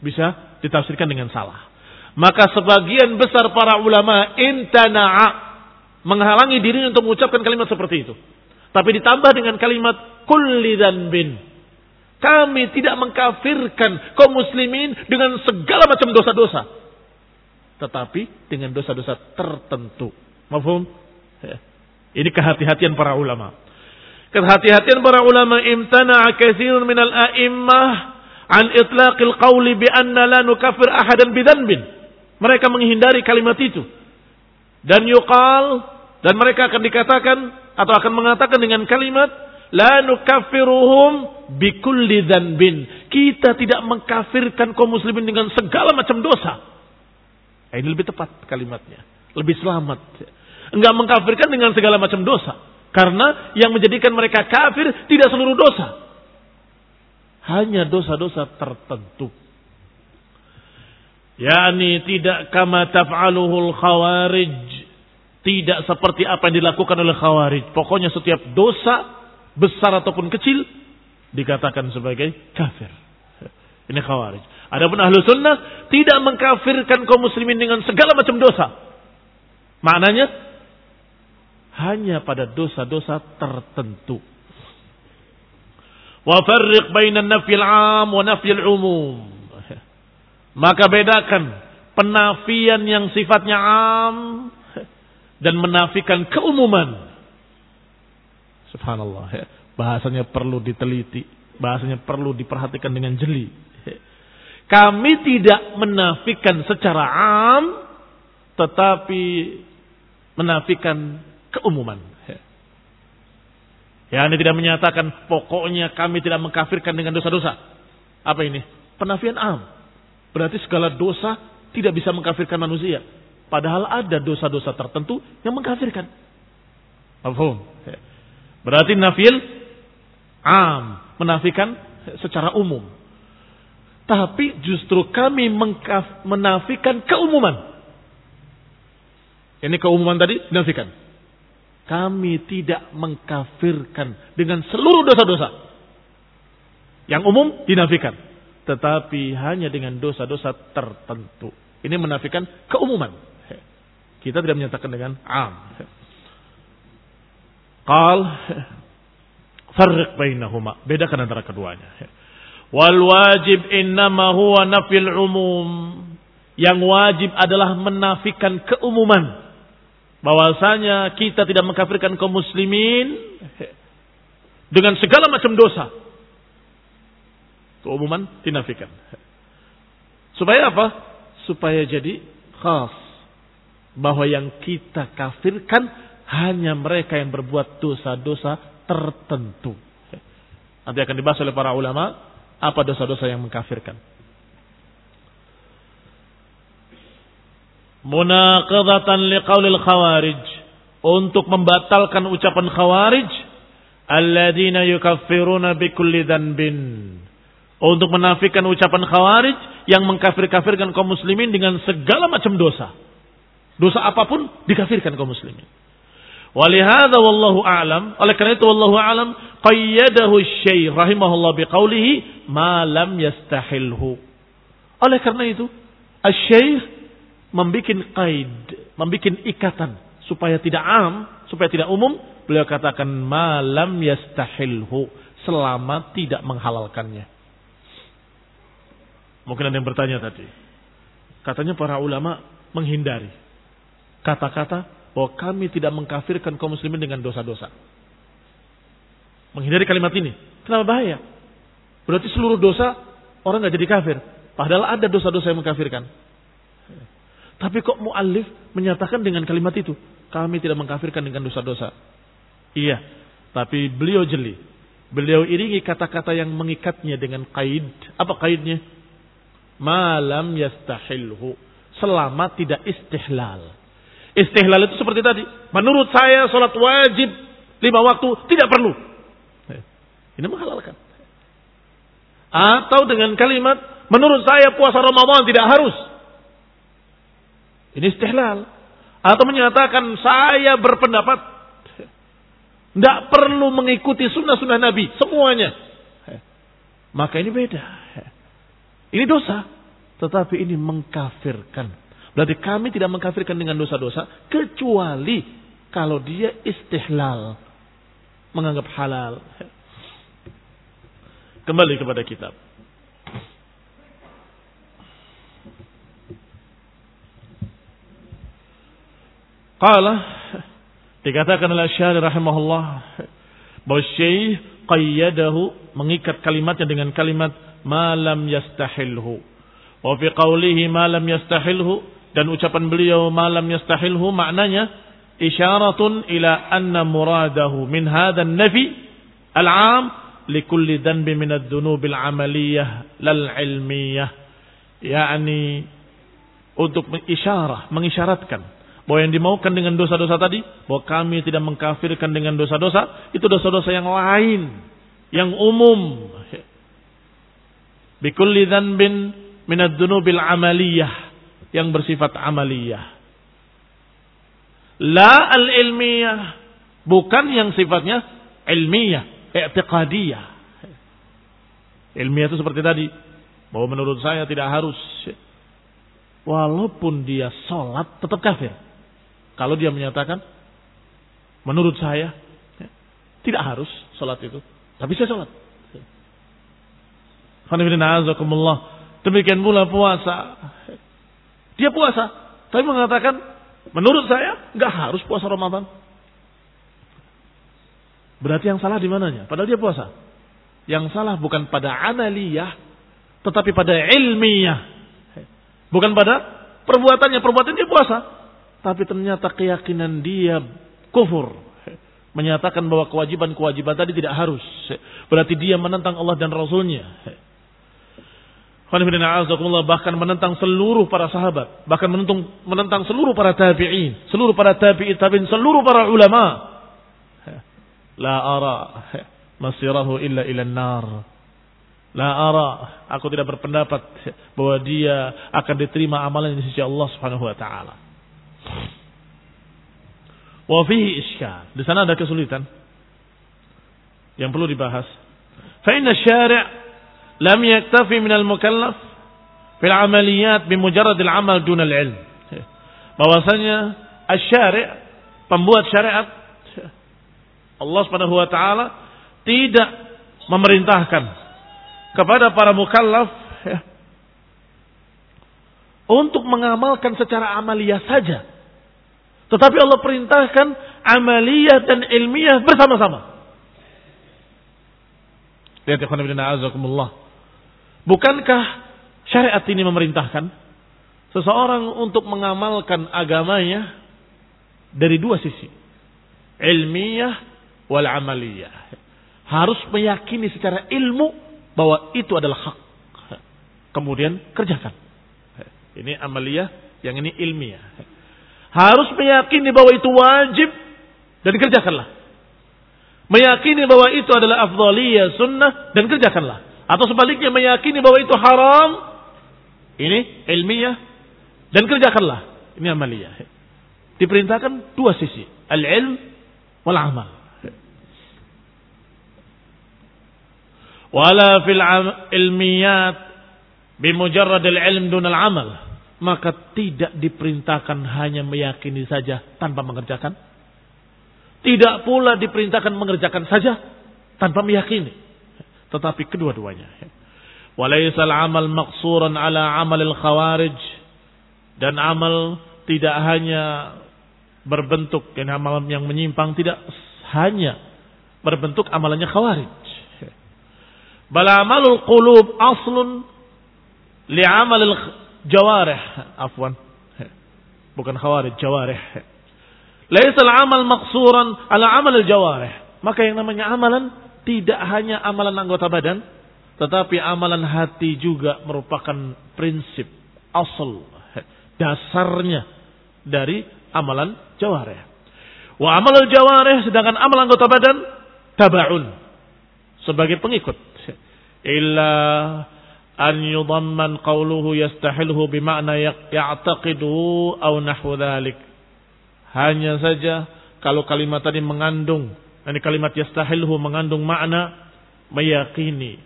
bisa ditafsirkan dengan salah. Maka sebagian besar para ulama intana'a menghalangi diri untuk mengucapkan kalimat seperti itu. Tapi ditambah dengan kalimat kulli bin. Kami tidak mengkafirkan kaum muslimin dengan segala macam dosa-dosa. Tetapi dengan dosa-dosa tertentu. Mafhum? Ya. Ini kehati-hatian para ulama. Kehati-hatian para ulama imtana'a kathirun minal a'immah an itlaqil qawli bi anna la nukafir ahadan bidanbin. Mereka menghindari kalimat itu. Dan yuqal dan mereka akan dikatakan atau akan mengatakan dengan kalimat la nukafiruhum bikulli dhanbin. Kita tidak mengkafirkan kaum muslimin dengan segala macam dosa. Nah, ini lebih tepat kalimatnya. Lebih selamat. Enggak mengkafirkan dengan segala macam dosa. Karena yang menjadikan mereka kafir tidak seluruh dosa hanya dosa-dosa tertentu. Yani tidak kama taf'aluhul khawarij. Tidak seperti apa yang dilakukan oleh khawarij. Pokoknya setiap dosa, besar ataupun kecil, dikatakan sebagai kafir. (laughs) Ini khawarij. Adapun ahlu sunnah tidak mengkafirkan kaum muslimin dengan segala macam dosa. Maknanya hanya pada dosa-dosa tertentu. Wa farriq bainan nafyil 'am wa nafyil umum. (laughs) Maka bedakan penafian yang sifatnya am dan menafikan keumuman. Subhanallah ya. Bahasanya perlu diteliti, bahasanya perlu diperhatikan dengan jeli. Kami tidak menafikan secara am tetapi menafikan keumuman. Ya, ini tidak menyatakan pokoknya kami tidak mengkafirkan dengan dosa-dosa. Apa ini? Penafian am. Berarti segala dosa tidak bisa mengkafirkan manusia. Padahal ada dosa-dosa tertentu yang mengkafirkan. Ya. Berarti nafil am. Menafikan secara umum. Tapi justru kami menafikan keumuman. Ini keumuman tadi dinafikan. Kami tidak mengkafirkan dengan seluruh dosa-dosa. Yang umum dinafikan. Tetapi hanya dengan dosa-dosa tertentu. Ini menafikan keumuman. Kita tidak menyatakan dengan am. Qal farriq bainahuma. Bedakan antara keduanya. Wal wajib innama huwa nafil umum. Yang wajib adalah menafikan keumuman bahwasanya kita tidak mengkafirkan kaum muslimin dengan segala macam dosa. Keumuman dinafikan. Supaya apa? Supaya jadi khas. Bahwa yang kita kafirkan hanya mereka yang berbuat dosa-dosa tertentu. Nanti akan dibahas oleh para ulama apa dosa-dosa yang mengkafirkan. munaqadatan liqaulil khawarij untuk membatalkan ucapan khawarij alladzina yukaffiruna bikulli dhanbin untuk menafikan ucapan khawarij yang mengkafir-kafirkan kaum muslimin dengan segala macam dosa. Dosa apa pun dikafirkan kaum muslimin. Walihada wallahu a'lam. Oleh karena itu wallahu a'lam qayyadahu syekh rahimahullah biqaulihi ma lam yastahilhu. Oleh karena itu asy-syekh membuat kaid, membuat ikatan supaya tidak am, supaya tidak umum, beliau katakan malam yastahilhu selama tidak menghalalkannya. Mungkin ada yang bertanya tadi. Katanya para ulama menghindari kata-kata bahwa kami tidak mengkafirkan kaum muslimin dengan dosa-dosa. Menghindari kalimat ini. Kenapa bahaya? Berarti seluruh dosa orang nggak jadi kafir. Padahal ada dosa-dosa yang mengkafirkan. Tapi kok mu'allif menyatakan dengan kalimat itu. Kami tidak mengkafirkan dengan dosa-dosa. Iya. Tapi beliau jeli. Beliau iringi kata-kata yang mengikatnya dengan kaid. Apa kaidnya? Malam yastahilhu. Selama tidak istihlal. Istihlal itu seperti tadi. Menurut saya sholat wajib lima waktu tidak perlu. Ini menghalalkan. Atau dengan kalimat, menurut saya puasa Ramadan tidak harus. Ini istihlal. Atau menyatakan saya berpendapat tidak perlu mengikuti sunnah-sunnah Nabi. Semuanya. Maka ini beda. Ini dosa. Tetapi ini mengkafirkan. Berarti kami tidak mengkafirkan dengan dosa-dosa. Kecuali kalau dia istihlal. Menganggap halal. Kembali kepada kitab. Qala Dikatakan oleh Syahri rahimahullah bahwa Syekh qayyadahu mengikat kalimatnya dengan kalimat malam yastahilhu. Wa fi qawlihi malam yastahilhu dan ucapan beliau malam yastahilhu maknanya isyaratun ila anna muradahu min hadha nafi al-'am likulli dhanbi min adh-dhunub al-'amaliyah lal 'ilmiyah. Yani untuk mengisyarah, mengisyaratkan bahwa yang dimaukan dengan dosa-dosa tadi, bahwa kami tidak mengkafirkan dengan dosa-dosa, itu dosa-dosa yang lain, yang umum. Bikulli dhanbin minad dunubil amaliyah, yang bersifat amaliyah. La al-ilmiyah, bukan yang sifatnya ilmiyah, i'tiqadiyah. Ilmiah itu seperti tadi, bahwa menurut saya tidak harus walaupun dia sholat tetap kafir. Kalau dia menyatakan, menurut saya, ya, tidak harus sholat itu. Tapi saya sholat. Demikian pula puasa. Dia puasa. Tapi mengatakan, menurut saya, nggak harus puasa Ramadan. Berarti yang salah di mananya? Padahal dia puasa. Yang salah bukan pada amaliyah, tetapi pada ilmiah. Bukan pada perbuatannya. Perbuatan dia puasa. Tapi ternyata keyakinan dia kufur. Menyatakan bahwa kewajiban-kewajiban tadi tidak harus. Berarti dia menentang Allah dan Rasulnya. Bahkan menentang seluruh para sahabat. Bahkan menentang, menentang seluruh para tabi'in. Seluruh para tabi'in tabi'in. Seluruh para ulama. La ara masirahu illa ila nar. La ara. Aku tidak berpendapat bahwa dia akan diterima amalan di sisi Allah subhanahu wa ta'ala. Wa fihi iskal. Di sana ada kesulitan yang perlu dibahas. Fa inna syari' lam yaktafi min al-mukallaf fil amaliyat bimujarrad al-amal dun al-ilm. Bahwasanya asy-syari' pembuat syariat Allah Subhanahu wa taala tidak memerintahkan kepada para mukallaf ya, untuk mengamalkan secara amaliyah saja tetapi Allah perintahkan amaliyah dan ilmiah bersama-sama. Lihat ya. Bukankah syariat ini memerintahkan seseorang untuk mengamalkan agamanya dari dua sisi. Ilmiah wal amaliyah. Harus meyakini secara ilmu bahwa itu adalah hak. Kemudian kerjakan. Ini amaliyah, yang ini ilmiah. Harus meyakini bahwa itu wajib dan kerjakanlah. Meyakini bahwa itu adalah afdaliyah sunnah dan kerjakanlah. Atau sebaliknya meyakini bahwa itu haram. Ini ilmiah dan kerjakanlah. Ini amaliyah. Diperintahkan dua sisi. Al-ilm wal amal. Wala fil ilmiyat bimujarrad al-ilm dun al-amal maka tidak diperintahkan hanya meyakini saja tanpa mengerjakan. Tidak pula diperintahkan mengerjakan saja tanpa meyakini. Tetapi kedua-duanya. Walaisal amal maqsuran ala amalil khawarij. Dan amal tidak hanya berbentuk yang amal yang menyimpang tidak hanya berbentuk amalannya khawarij. Bal amalul qulub aslun li amalil jawarih afwan bukan khawarij jawarih laisa al-amal maqsuran ala amal al-jawarih maka yang namanya amalan tidak hanya amalan anggota badan, tetapi amalan hati juga merupakan prinsip asal dasarnya dari amalan jawareh. Wa amal jawareh sedangkan amal anggota badan tabaun sebagai pengikut. Illa an yudamman qawluhu yastahilhu bima'na ya'taqidu au nahwu dhalik. Hanya saja kalau kalimat tadi mengandung, ini kalimat yastahilhu mengandung makna meyakini.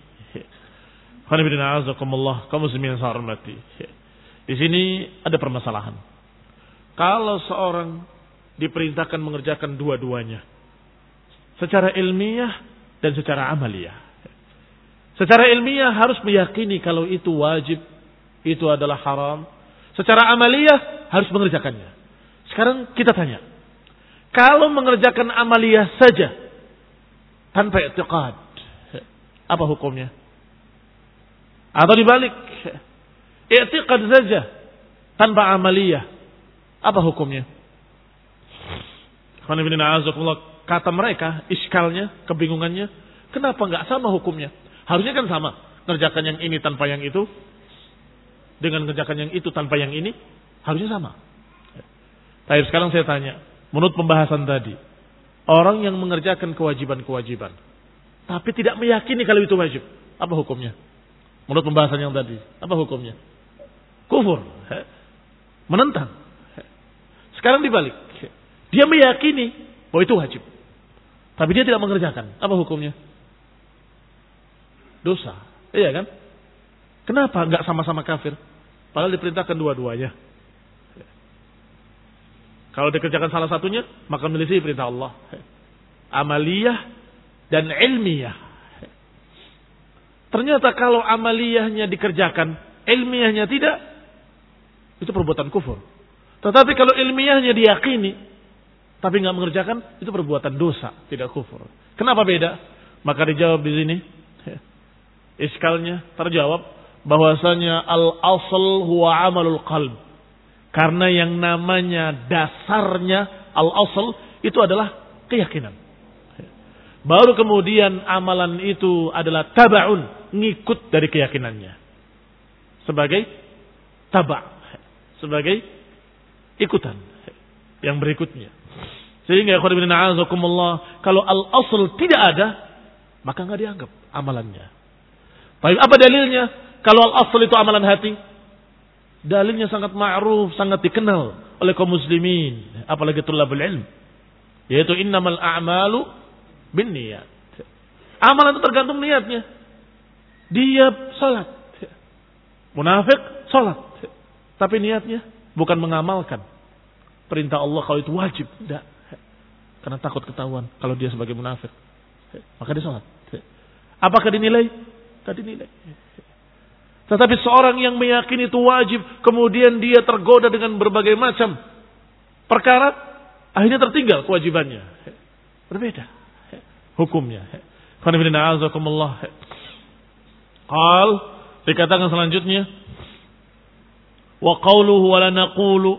Qanibidina azakumullah, kaum muslimin hormati. Di sini ada permasalahan. Kalau seorang diperintahkan mengerjakan dua-duanya. Secara ilmiah dan secara amaliyah. Secara ilmiah harus meyakini kalau itu wajib, itu adalah haram. Secara amaliyah harus mengerjakannya. Sekarang kita tanya. Kalau mengerjakan amaliyah saja tanpa i'tiqad, apa hukumnya? Atau dibalik, i'tiqad saja tanpa amaliyah, apa hukumnya? Kata mereka, iskalnya, kebingungannya, kenapa nggak sama hukumnya? Harusnya kan sama. Ngerjakan yang ini tanpa yang itu. Dengan ngerjakan yang itu tanpa yang ini. Harusnya sama. Tapi sekarang saya tanya. Menurut pembahasan tadi. Orang yang mengerjakan kewajiban-kewajiban. Tapi tidak meyakini kalau itu wajib. Apa hukumnya? Menurut pembahasan yang tadi. Apa hukumnya? Kufur. Menentang. Sekarang dibalik. Dia meyakini bahwa itu wajib. Tapi dia tidak mengerjakan. Apa hukumnya? dosa. Iya kan? Kenapa nggak sama-sama kafir? Padahal diperintahkan dua-duanya. Kalau dikerjakan salah satunya, maka milisi perintah Allah. Amaliyah dan ilmiah. Ternyata kalau amaliyahnya dikerjakan, ilmiahnya tidak, itu perbuatan kufur. Tetapi kalau ilmiahnya diyakini, tapi nggak mengerjakan, itu perbuatan dosa, tidak kufur. Kenapa beda? Maka dijawab di sini, iskalnya terjawab bahwasanya al asal huwa amalul qalb. Karena yang namanya dasarnya al asal itu adalah keyakinan. Baru kemudian amalan itu adalah tabaun, ngikut dari keyakinannya. Sebagai taba, sebagai ikutan yang berikutnya. Sehingga kalau al asal tidak ada, maka nggak dianggap amalannya. Baik, apa dalilnya? Kalau al-asl itu amalan hati. Dalilnya sangat ma'ruf, sangat dikenal oleh kaum muslimin, apalagi tulabul ilm. Yaitu innamal a'malu bin niat. Amalan itu tergantung niatnya. Dia salat. Munafik salat. Tapi niatnya bukan mengamalkan perintah Allah kalau itu wajib. Tidak. Karena takut ketahuan kalau dia sebagai munafik. Maka dia salat. Apakah dinilai? tadi nilai. Tetapi seorang yang meyakini itu wajib, kemudian dia tergoda dengan berbagai macam perkara, akhirnya tertinggal kewajibannya. Berbeda hukumnya. Qal dikatakan selanjutnya wa qawluhu wa la naqulu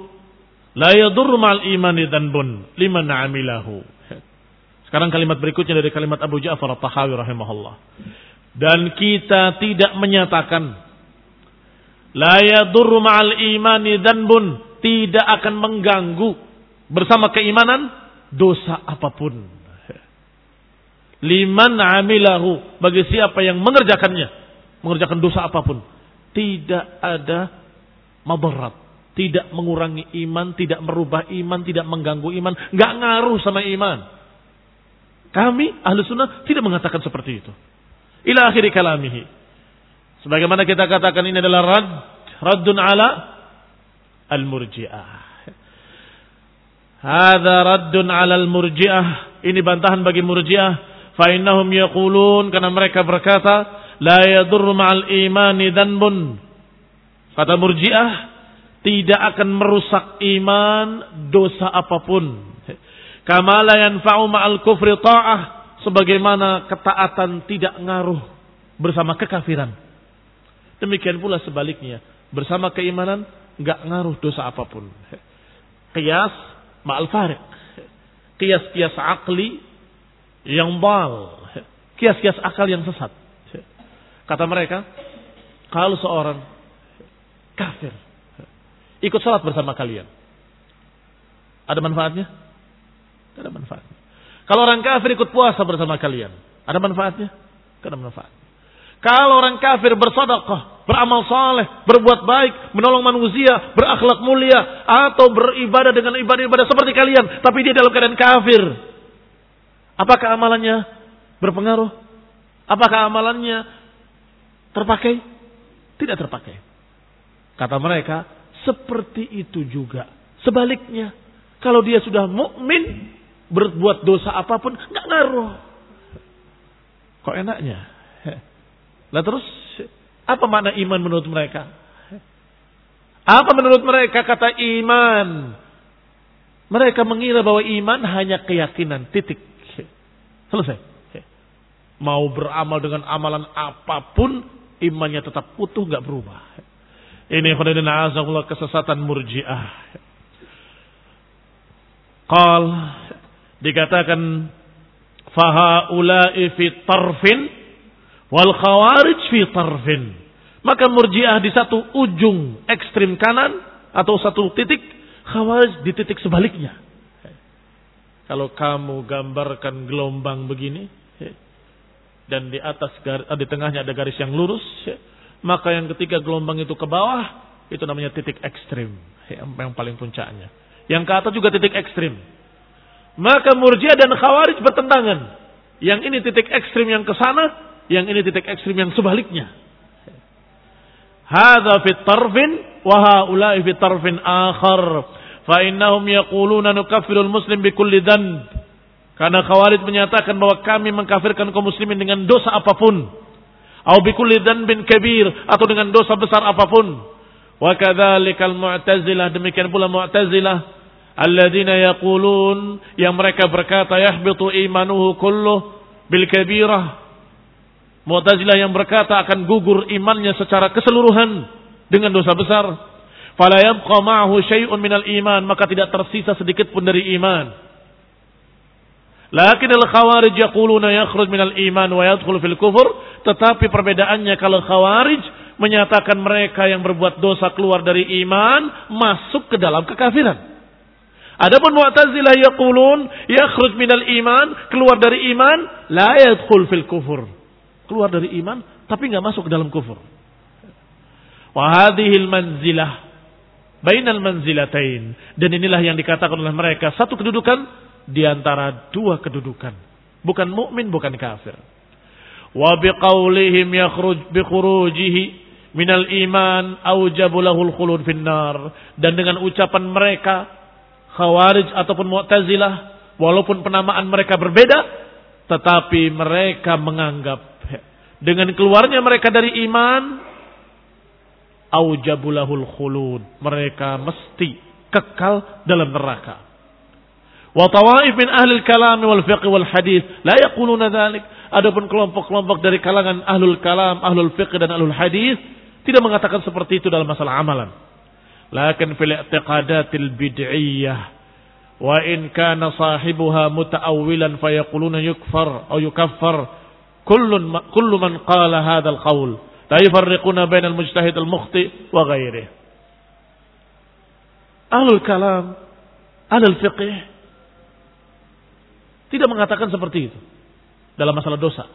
la yadurru ma'al imani dhanbun liman 'amilahu. Sekarang kalimat berikutnya dari kalimat Abu Ja'far At-Tahawi rahimahullah. Dan kita tidak menyatakan la yadurru ma'al imani bun tidak akan mengganggu bersama keimanan dosa apa pun. Liman amilahu bagi siapa yang mengerjakannya, mengerjakan dosa apa pun, tidak ada madarat, tidak mengurangi iman, tidak merubah iman, tidak mengganggu iman, nggak ngaruh sama iman. Kami ahli sunnah tidak mengatakan seperti itu. Ila akhiri kalamihi. Sebagaimana kita katakan ini adalah rad, raddun ala al-murji'ah. Hada raddun ala al-murji'ah. Ini bantahan bagi murji'ah. Fa innahum yaqulun karena mereka berkata, la yadurru ma'al imani dhanbun. Kata murji'ah, tidak akan merusak iman dosa apa pun. Kama la yanfa'u ma'al kufri ta'ah sebagaimana ketaatan tidak ngaruh bersama kekafiran. Demikian pula sebaliknya, bersama keimanan nggak ngaruh dosa apa pun. (laughs) Kias ma'al farik. Kias-kias akli yang bal. (laughs) Kias-kias akal yang sesat. (laughs) Kata mereka, kalau seorang kafir ikut salat bersama kalian, ada manfaatnya? Tidak ada manfaatnya. Kalau orang kafir ikut puasa bersama kalian, ada manfaatnya? Tidak ada manfaat. Kalau orang kafir bersedekah, beramal saleh, berbuat baik, menolong manusia, berakhlak mulia, atau beribadah dengan ibadah-ibadah seperti kalian, tapi dia dalam keadaan kafir, apakah amalannya berpengaruh? Apakah amalannya terpakai? Tidak terpakai. Kata mereka, seperti itu juga. Sebaliknya, kalau dia sudah mukmin, berbuat dosa apa pun, nggak ngaruh. Kok enaknya? Lah terus apa makna iman menurut mereka? Apa menurut mereka kata iman? Mereka mengira bahwa iman hanya keyakinan, titik. Selesai. Mau beramal dengan amalan apa pun, imannya tetap utuh, nggak berubah. Ini khudadina azamullah kesesatan murjiah. Qal dikatakan fahaula'i fi tarfin Wal khawarij fi tarfin. Maka murjiah di satu ujung ekstrim kanan atau satu titik, khawarij di titik sebaliknya. Kalau kamu gambarkan gelombang begini, dan di atas di tengahnya ada garis yang lurus, maka yang ketiga gelombang itu ke bawah, itu namanya titik ekstrim, yang paling puncaknya. Yang ke atas juga titik ekstrim. Maka murjiah dan khawarij bertentangan. Yang ini titik ekstrim yang ke sana, yang ini titik ekstrim yang sebaliknya. Hadza fi tarfin wa haula'i fi tarfin akhar. Fa innahum yaquluna nukaffiru muslim bi kulli dhanb. Karena Khawarij menyatakan bahwa kami mengkafirkan kaum muslimin dengan dosa apa pun. Au bi kulli dhanbin kabir atau dengan dosa besar apa pun. Wa kadzalikal mu'tazilah demikian pula mu'tazilah alladzina yaqulun yang mereka berkata yahbitu imanuhu kulluh bil kabirah Mu'tazilah yang berkata akan gugur imannya secara keseluruhan dengan dosa besar. Fala yabqa ma'ahu syai'un minal iman, maka tidak tersisa sedikit pun dari iman. Lakin al-khawarij yaquluna yakhruj minal iman wa yadkhul fil kufur, tetapi perbedaannya kalau khawarij menyatakan mereka yang berbuat dosa keluar dari iman masuk ke dalam kekafiran. Adapun Mu'tazilah yaqulun yakhruj minal iman, keluar dari iman, la yadkhul fil kufur keluar dari iman tapi nggak masuk ke dalam kufur. Wahadihil manzilah bainal manzilatain dan inilah yang dikatakan oleh mereka satu kedudukan di antara dua kedudukan. Bukan mukmin, bukan kafir. Wa biqaulihim yakhruj bi khurujihi minal iman aujabu lahul khulud finnar dan dengan ucapan mereka Khawarij ataupun Mu'tazilah walaupun penamaan mereka berbeda tetapi mereka menganggap dengan keluarnya mereka dari iman, aujabulahul khulud. Mereka mesti kekal dalam neraka. Wa tawaif min ahli kalam wal fiqh wal hadis la yaquluna dzalik. Adapun kelompok-kelompok dari kalangan ahlul kalam, ahlul fiqh dan ahlul hadis tidak mengatakan seperti itu dalam masalah amalan. Lakin fil i'tiqadatil bid'iyah wa in kana sahibuha muta'awwilan fayaquluna yukfar atau yukaffar kullun kullu man qala hadzal qaul la yufarriquna bainal mujtahid al mukhti wa ghairihi ahlul kalam ahlul fiqh tidak mengatakan seperti itu dalam masalah dosa.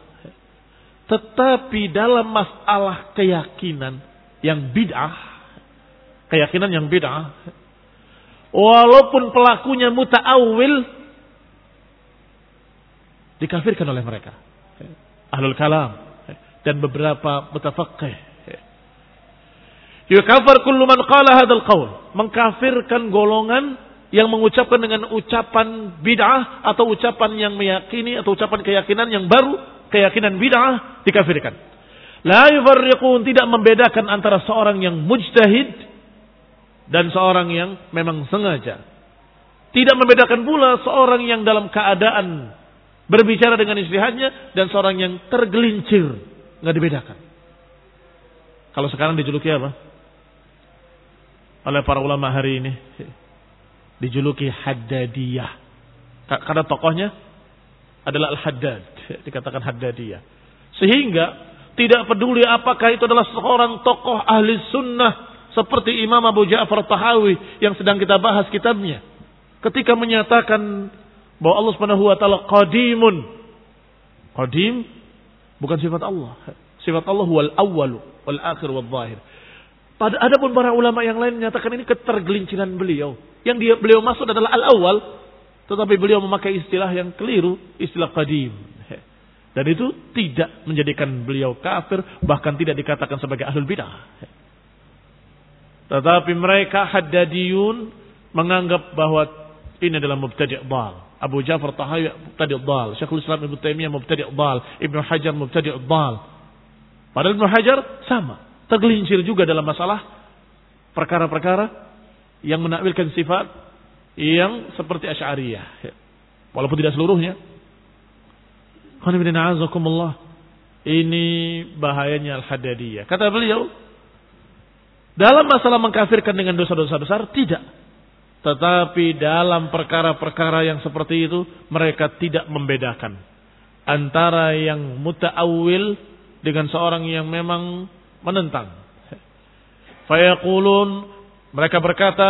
Tetapi dalam masalah keyakinan yang bid'ah keyakinan yang bid'ah walaupun pelakunya muta'awil dikafirkan oleh mereka ahlul kalam dan beberapa mutafaqih. Yukafar kullu man qala hadzal qaul. Mengkafirkan golongan yang mengucapkan dengan ucapan bid'ah atau ucapan yang meyakini atau ucapan keyakinan yang baru, keyakinan bid'ah dikafirkan. La yufarriqun tidak membedakan antara seorang yang mujtahid dan seorang yang memang sengaja. Tidak membedakan pula seorang yang dalam keadaan Berbicara dengan istihadnya dan seorang yang tergelincir. Nggak dibedakan. Kalau sekarang dijuluki apa? Oleh para ulama hari ini. Dijuluki Haddadiyah. Karena tokohnya adalah Al-Haddad. Dikatakan Haddadiyah. Sehingga tidak peduli apakah itu adalah seorang tokoh ahli sunnah seperti Imam Abu Ja'far Tahawi yang sedang kita bahas kitabnya. Ketika menyatakan bahwa Allah Subhanahu wa taala qadimun. Qadim bukan sifat Allah. Sifat Allah wal awwal wal akhir wal zahir. Pada ada pun para ulama yang lain menyatakan ini ketergelinciran beliau. Yang dia beliau maksud adalah al awal, tetapi beliau memakai istilah yang keliru, istilah qadim. Dan itu tidak menjadikan beliau kafir, bahkan tidak dikatakan sebagai ahlul bidah. Tetapi mereka haddadiyun menganggap bahwa ini adalah mubtadi' dal. Abu Ja'far Tahawi mubtadi' dal. Syekhul Islam Ibnu Taimiyah mubtadi' dal. Ibnu Hajar mubtadi' dal. Padahal Ibnu Hajar sama. Tergelincir juga dalam masalah perkara-perkara yang menakwilkan sifat yang seperti Asy'ariyah. Walaupun tidak seluruhnya. Ini bahayanya Al-Haddadiyah. Kata beliau, dalam masalah mengkafirkan dengan dosa-dosa besar, tidak. Tetapi dalam perkara-perkara yang seperti itu, mereka tidak membedakan. Antara yang muta'awil dengan seorang yang memang menentang. Fayaqulun, mereka berkata,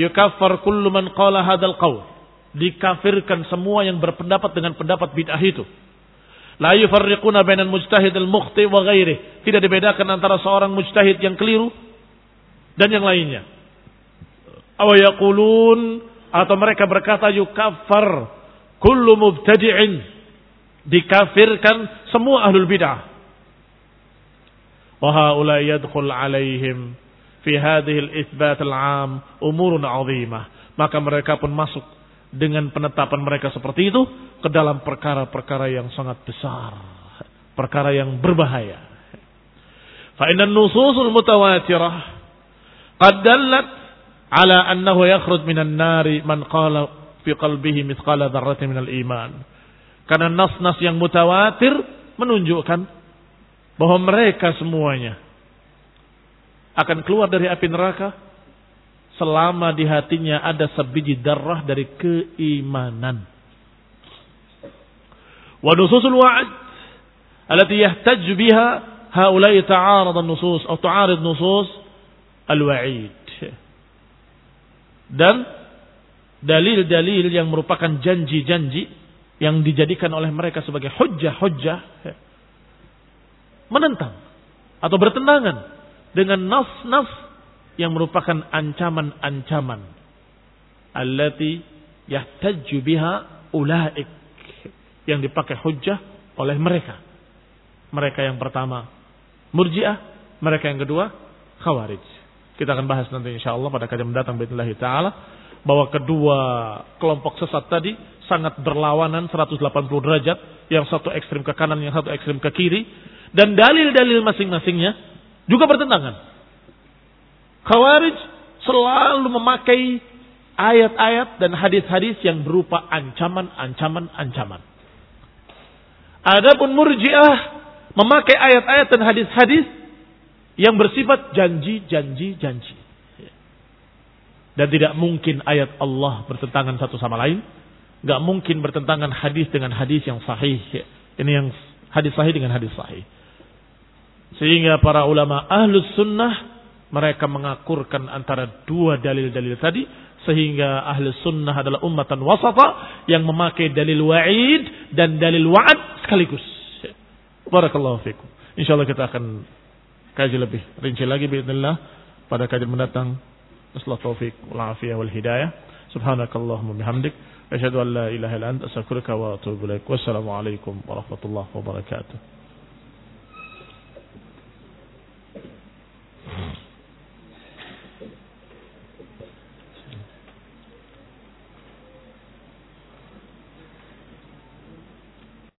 yukaffar kullu man qala hadal qawl. Dikafirkan semua yang berpendapat dengan pendapat bid'ah itu. La yufarriquna bainal mujtahid al-mukhti wa ghairi. Tidak dibedakan antara seorang mujtahid yang keliru dan yang lainnya. Aw yaqulun atau mereka berkata yukaffar kullu mubtadi'in dikafirkan semua ahlul bid'ah. Wa haula yadkhul alaihim fi hadhihi al-itsbat al-'am umurun 'azimah. Maka mereka pun masuk dengan penetapan mereka seperti itu ke dalam perkara-perkara yang sangat besar, perkara yang berbahaya. Fa inna nususul mutawatirah qad dallat ala annahu yakhruj minan nari man qala fi qalbihi mithqala dzarratin minal iman. Karena nas-nas yang mutawatir menunjukkan bahwa mereka semuanya akan keluar dari api neraka selama di hatinya ada sebiji darah dari keimanan. Wa nususul wa'd allati yahtaj biha haula'i ta'arad an-nusus atau ta'arid nusus al-wa'id. Dan dalil-dalil yang merupakan janji-janji yang dijadikan oleh mereka sebagai hujjah-hujjah menentang atau bertentangan dengan nas-nas yang merupakan ancaman-ancaman allati yahtaju biha ulaik yang dipakai hujjah oleh mereka. Mereka yang pertama Murji'ah, mereka yang kedua Khawarij. Kita akan bahas nanti insya Allah pada kajian mendatang bismillah taala bahwa kedua kelompok sesat tadi sangat berlawanan 180 derajat, yang satu ekstrim ke kanan, yang satu ekstrim ke kiri, dan dalil-dalil masing-masingnya juga bertentangan. Khawarij selalu memakai ayat-ayat dan hadis-hadis yang berupa ancaman-ancaman ancaman. Adapun Murji'ah memakai ayat-ayat dan hadis-hadis yang bersifat janji-janji janji. Dan tidak mungkin ayat Allah bertentangan satu sama lain. Gak mungkin bertentangan hadis dengan hadis yang sahih. Ini yang hadis sahih dengan hadis sahih. Sehingga para ulama ahlus sunnah mereka mengakurkan antara dua dalil-dalil tadi. Sehingga ahli sunnah adalah ummatan wasata yang memakai dalil wa'id dan dalil wa'ad sekaligus. Barakallahu fikum. InsyaAllah kita akan kaji lebih rinci lagi bismillah pada kajian mendatang. Assalamualaikum taufik wal afiyah wal hidayah. Subhanakallahumma bihamdik. Asyhadu an la ilaha illa anta astaghfiruka wa atubu ilaik. Wassalamualaikum warahmatullahi wabarakatuh.